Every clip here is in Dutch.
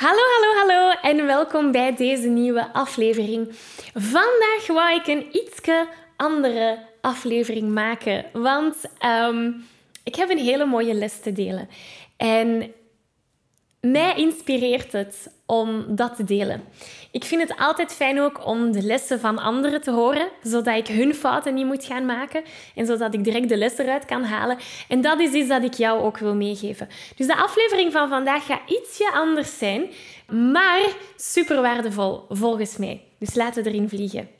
Hallo, hallo, hallo en welkom bij deze nieuwe aflevering. Vandaag wou ik een ietske andere aflevering maken, want ehm, ik heb een hele mooie les te delen. En mij inspireert het om dat te delen. Ik vind het altijd fijn ook om de lessen van anderen te horen, zodat ik hun fouten niet moet gaan maken en zodat ik direct de les eruit kan halen. En dat is iets dat ik jou ook wil meegeven. Dus de aflevering van vandaag gaat ietsje anders zijn, maar super waardevol volgens mij. Dus laten we erin vliegen.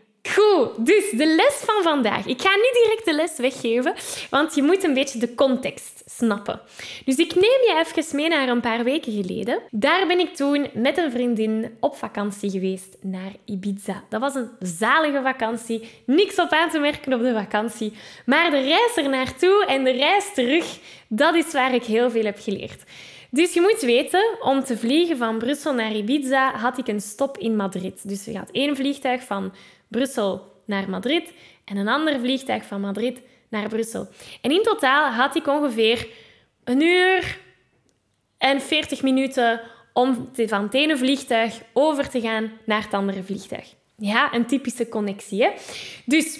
Goed, dus de les van vandaag. Ik ga niet direct de les weggeven, want je moet een beetje de context snappen. Dus ik neem je even mee naar een paar weken geleden. Daar ben ik toen met een vriendin op vakantie geweest naar Ibiza. Dat was een zalige vakantie. Niks op aan te merken op de vakantie. Maar de reis er naartoe en de reis terug, dat is waar ik heel veel heb geleerd. Dus je moet weten, om te vliegen van Brussel naar Ibiza had ik een stop in Madrid. Dus je had één vliegtuig van Brussel naar Madrid en een ander vliegtuig van Madrid naar Brussel. En in totaal had ik ongeveer een uur en 40 minuten om van het ene vliegtuig over te gaan naar het andere vliegtuig. Ja, een typische connectie. Hè? Dus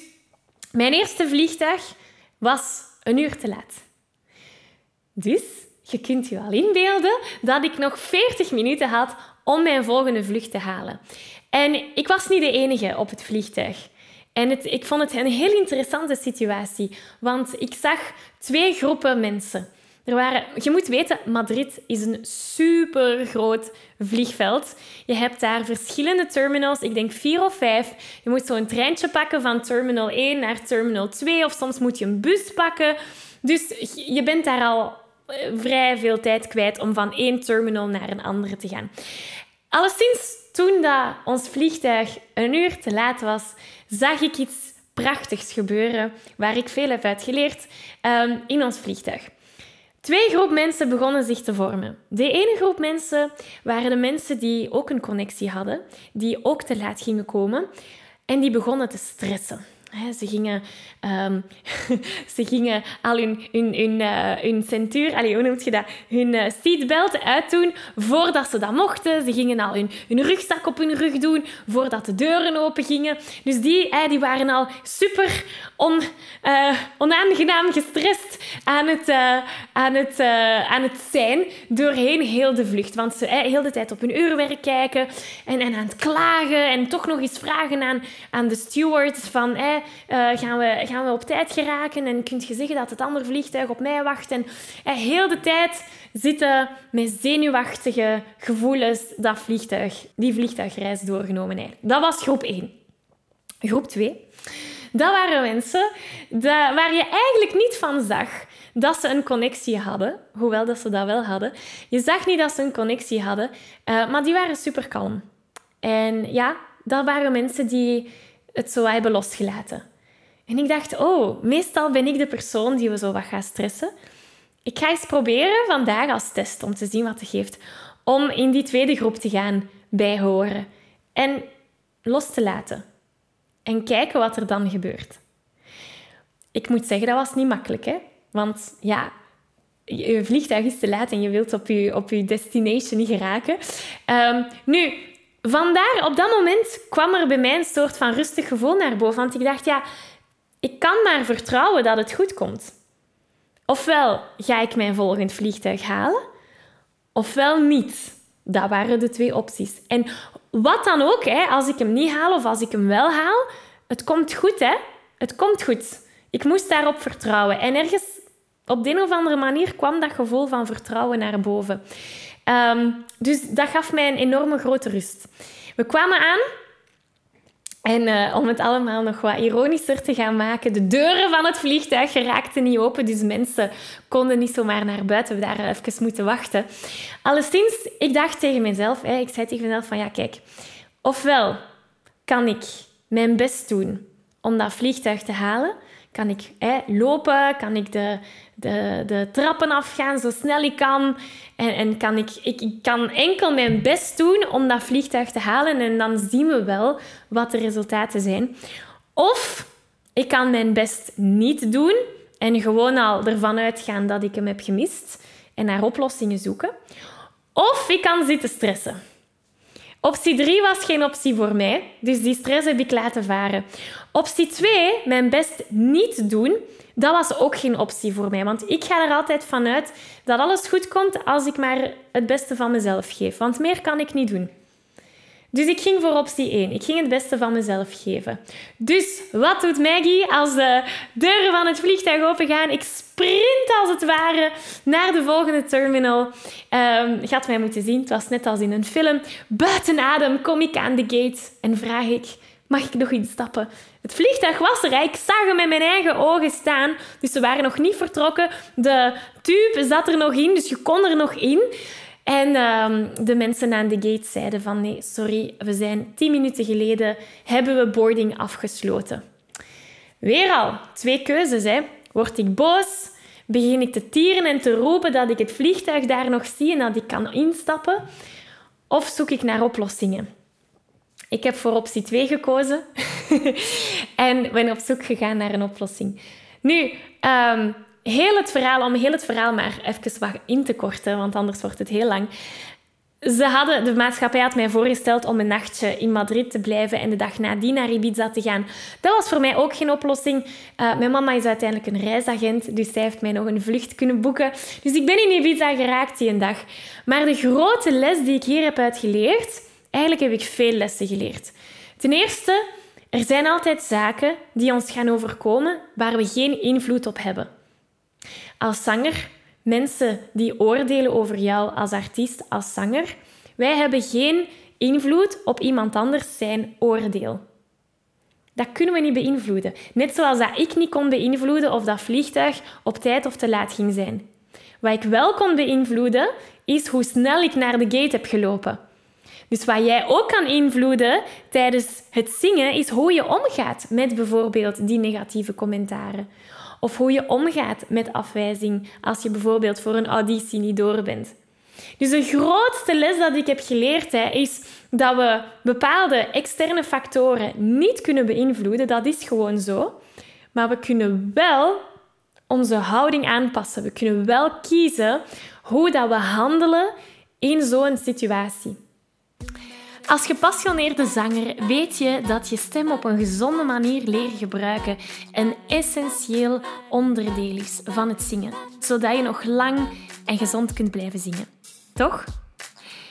mijn eerste vliegtuig was een uur te laat. Dus je kunt je wel inbeelden dat ik nog 40 minuten had om mijn volgende vlucht te halen. En ik was niet de enige op het vliegtuig. En het, ik vond het een heel interessante situatie, want ik zag twee groepen mensen. Er waren, je moet weten, Madrid is een super groot vliegveld. Je hebt daar verschillende terminals, ik denk vier of vijf. Je moet zo'n treintje pakken van terminal 1 naar terminal 2, of soms moet je een bus pakken. Dus je bent daar al vrij veel tijd kwijt om van één terminal naar een andere te gaan. Alleszins toen dat ons vliegtuig een uur te laat was, zag ik iets prachtigs gebeuren waar ik veel heb uitgeleerd um, in ons vliegtuig. Twee groep mensen begonnen zich te vormen. De ene groep mensen waren de mensen die ook een connectie hadden, die ook te laat gingen komen en die begonnen te stressen. Ze gingen, um, ze gingen al hun, hun, hun, hun centuur, allez, hoe noem je dat, hun uh, seatbelt uitdoen voordat ze dat mochten. Ze gingen al hun, hun rugzak op hun rug doen voordat de deuren open gingen. Dus die, die waren al super on, onaangenaam gestrest aan het, aan, het, aan het zijn doorheen heel de vlucht. Want ze heel de tijd op hun uurwerk kijken en, en aan het klagen en toch nog eens vragen aan, aan de stewards van uh, gaan, we, gaan we op tijd geraken? En kun je zeggen dat het andere vliegtuig op mij wacht? En uh, heel de tijd zitten met zenuwachtige gevoelens dat vliegtuig, die vliegtuigreis doorgenomen heeft. Dat was groep 1. Groep 2. Dat waren mensen waar je eigenlijk niet van zag dat ze een connectie hadden, hoewel dat ze dat wel hadden. Je zag niet dat ze een connectie hadden, uh, maar die waren super kalm. En ja, dat waren mensen die het zo hebben losgelaten. En ik dacht, oh, meestal ben ik de persoon die we zo wat gaat stressen. Ik ga eens proberen vandaag als test om te zien wat het geeft. Om in die tweede groep te gaan bijhoren. En los te laten. En kijken wat er dan gebeurt. Ik moet zeggen, dat was niet makkelijk. Hè? Want ja, je vliegtuig is te laat en je wilt op je, op je destination niet geraken. Um, nu, vandaar, op dat moment kwam er bij mij een soort van rustig gevoel naar boven. Want ik dacht, ja, ik kan maar vertrouwen dat het goed komt. Ofwel ga ik mijn volgend vliegtuig halen, ofwel niet. Dat waren de twee opties. En wat dan ook, hè, als ik hem niet haal of als ik hem wel haal, het komt goed, hè? Het komt goed. Ik moest daarop vertrouwen. En ergens op de een of andere manier kwam dat gevoel van vertrouwen naar boven. Ehm, dus dat gaf mij een enorme grote rust. We kwamen aan en uh, om het allemaal nog wat ironischer te gaan maken, de deuren van het vliegtuig raakten niet open, dus mensen konden niet zomaar naar buiten. We daar even moeten wachten. Alleszins, ik dacht tegen mezelf, hè, ik zei tegen mezelf van ja, kijk, ofwel kan ik mijn best doen om dat vliegtuig te halen, kan ik hè, lopen, kan ik de, de, de trappen afgaan zo snel ik kan. En, en kan ik, ik, ik kan enkel mijn best doen om dat vliegtuig te halen. En dan zien we wel wat de resultaten zijn. Of ik kan mijn best niet doen en gewoon al ervan uitgaan dat ik hem heb gemist en naar oplossingen zoeken. Of ik kan zitten stressen. Optie 3 was geen optie voor mij, dus die stress heb ik laten varen. Optie 2, mijn best niet doen, dat was ook geen optie voor mij. Want ik ga er altijd vanuit dat alles goed komt als ik maar het beste van mezelf geef. Want meer kan ik niet doen. Dus ik ging voor optie 1. Ik ging het beste van mezelf geven. Dus wat doet Maggie als de deuren van het vliegtuig opengaan? Ik sprint als het ware naar de volgende terminal. Um, je had mij moeten zien, het was net als in een film. Buiten adem kom ik aan de gate en vraag ik: mag ik nog instappen? Het vliegtuig was er. Ik zag hem met mijn eigen ogen staan. Dus ze waren nog niet vertrokken. De tube zat er nog in, dus je kon er nog in. En ehm, de mensen aan de gate zeiden van nee, sorry, we zijn tien minuten geleden, hebben we boarding afgesloten. Weer al, twee keuzes. Hè. Word ik boos? Begin ik te tieren en te roepen dat ik het vliegtuig daar nog zie en dat ik kan instappen? Of zoek ik naar oplossingen? Ik heb voor optie 2 gekozen en ben op zoek gegaan naar een oplossing. Nu, um, heel het verhaal, om heel het verhaal maar even wat in te korten, want anders wordt het heel lang. Ze hadden, de maatschappij had mij voorgesteld om een nachtje in Madrid te blijven en de dag nadien naar Ibiza te gaan. Dat was voor mij ook geen oplossing. Uh, mijn mama is uiteindelijk een reisagent, dus zij heeft mij nog een vlucht kunnen boeken. Dus ik ben in Ibiza geraakt die een dag. Maar de grote les die ik hier heb uitgeleerd, eigenlijk heb ik veel lessen geleerd. Ten eerste, er zijn altijd zaken die ons gaan overkomen waar we geen invloed op hebben. Als zanger, mensen die oordelen over jou als artiest, als zanger, wij hebben geen invloed op iemand anders zijn oordeel. Dat kunnen we niet beïnvloeden. Net zoals dat ik niet kon beïnvloeden of dat vliegtuig op tijd of te laat ging zijn. Wat ik wel kon beïnvloeden, is hoe snel ik naar de gate heb gelopen. Dus wat jij ook kan invloeden tijdens het zingen, is hoe je omgaat met bijvoorbeeld die negatieve commentaren. Of hoe je omgaat met afwijzing als je bijvoorbeeld voor een auditie niet door bent. Dus de grootste les dat ik heb geleerd hè, is dat we bepaalde externe factoren niet kunnen beïnvloeden. Dat is gewoon zo. Maar we kunnen wel onze houding aanpassen. We kunnen wel kiezen hoe dat we handelen in zo'n situatie. Als gepassioneerde zanger weet je dat je stem op een gezonde manier leren gebruiken een essentieel onderdeel is van het zingen, zodat je nog lang en gezond kunt blijven zingen. Toch?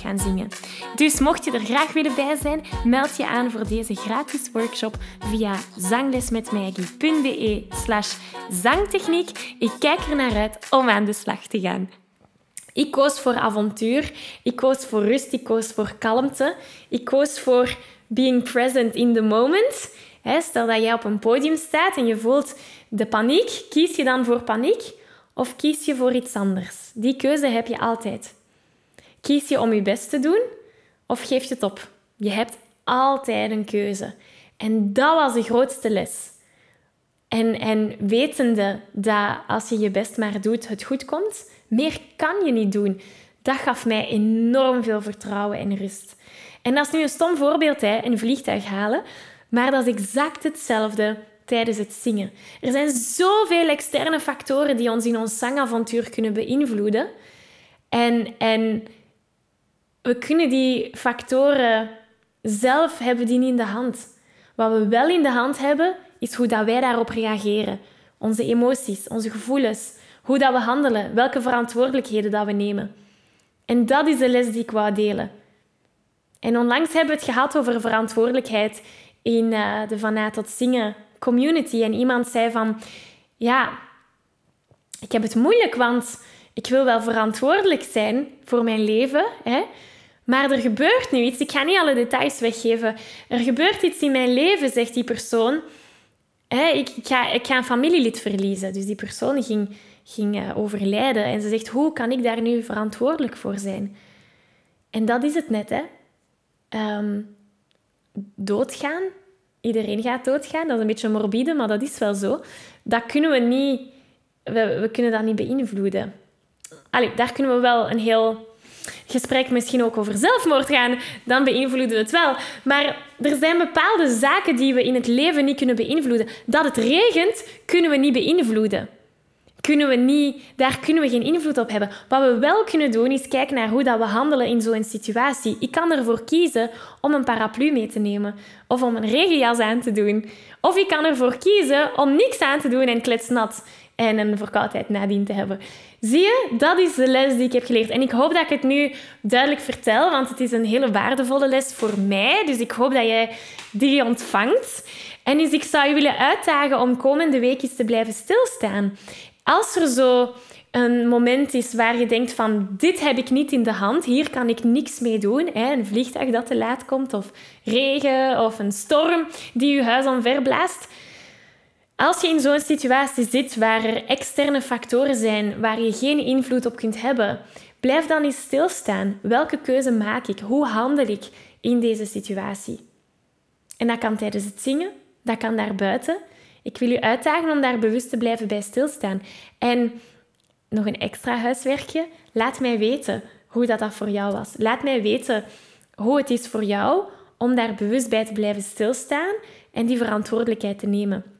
gaan zingen. Dus mocht je er graag willen bij zijn, meld je aan voor deze gratis workshop via zanglesmetmaggie.be slash zangtechniek. Ik kijk er naar uit om aan de slag te gaan. Ik koos voor avontuur, ik koos voor rust, ik koos voor kalmte, ik koos voor being present in the moment. Stel dat jij op een podium staat en je voelt de paniek, kies je dan voor paniek of kies je voor iets anders? Die keuze heb je altijd. Kies je om je best te doen of geef je het op? Je hebt altijd een keuze. En dat was de grootste les. En, en wetende dat als je je best maar doet, het goed komt, meer kan je niet doen. Dat gaf mij enorm veel vertrouwen en rust. En dat is nu een stom voorbeeld, hè, een vliegtuig halen. Maar dat is exact hetzelfde tijdens het zingen. Er zijn zoveel externe factoren die ons in ons zangavontuur kunnen beïnvloeden. En, en we kunnen die factoren zelf hebben die niet in de hand. Wat we wel in de hand hebben, is hoe dat wij daarop reageren. Onze emoties, onze gevoelens, hoe dat we handelen, welke verantwoordelijkheden dat we nemen. En dat is de les die ik wou delen. En onlangs hebben we het gehad over verantwoordelijkheid in uh, de Vanuit tot Zingen community. En iemand zei van, ja, ik heb het moeilijk, want ik wil wel verantwoordelijk zijn voor mijn leven, hè? Maar er gebeurt nu iets. Ik ga niet alle details weggeven. Er gebeurt iets in mijn leven, zegt die persoon. Ik, ik, ga, ik ga een familielid verliezen. Dus die persoon ging ging uh, overlijden. En ze zegt, hoe kan ik daar nu verantwoordelijk voor zijn? En dat is het net, hè. Um, doodgaan. Iedereen gaat doodgaan. Dat is een beetje morbide, maar dat is wel zo. Dat kunnen we niet... We, we kunnen dat niet beïnvloeden. Allee, daar kunnen we wel een heel gesprek misschien ook over zelfmoord gaan, dan beïnvloeden we het wel. Maar er zijn bepaalde zaken die we in het leven niet kunnen beïnvloeden. Dat het regent, kunnen we niet beïnvloeden kunnen we niet, daar kunnen we geen invloed op hebben. Wat we wel kunnen doen, is kijken naar hoe dat we handelen in zo'n situatie. Ik kan ervoor kiezen om een paraplu mee te nemen. Of om een regenjas aan te doen. Of ik kan ervoor kiezen om niks aan te doen en kletsnat en een verkoudheid nadien te hebben. Zie je, dat is de les die ik heb geleerd. En ik hoop dat ik het nu duidelijk vertel, want het is een hele waardevolle les voor mij. Dus ik hoop dat jij die ontvangt. En dus ik zou je willen uitdagen om komende weekjes te blijven stilstaan als er zo een moment is waar je denkt van dit heb ik niet in de hand, hier kan ik niks mee doen, hè, een vliegtuig dat te laat komt of regen of een storm die je huis omverblaast. Als je in zo'n situatie zit waar er externe factoren zijn waar je geen invloed op kunt hebben, blijf dan eens stilstaan. Welke keuze maak ik? Hoe handel ik in deze situatie? En dat kan tijdens het zingen, dat kan daarbuiten. Ik wil u uitdagen om daar bewust te blijven bij stilstaan. En nog een extra huiswerkje. Laat mij weten hoe dat, dat voor jou was. Laat mij weten hoe het is voor jou om daar bewust bij te blijven stilstaan en die verantwoordelijkheid te nemen.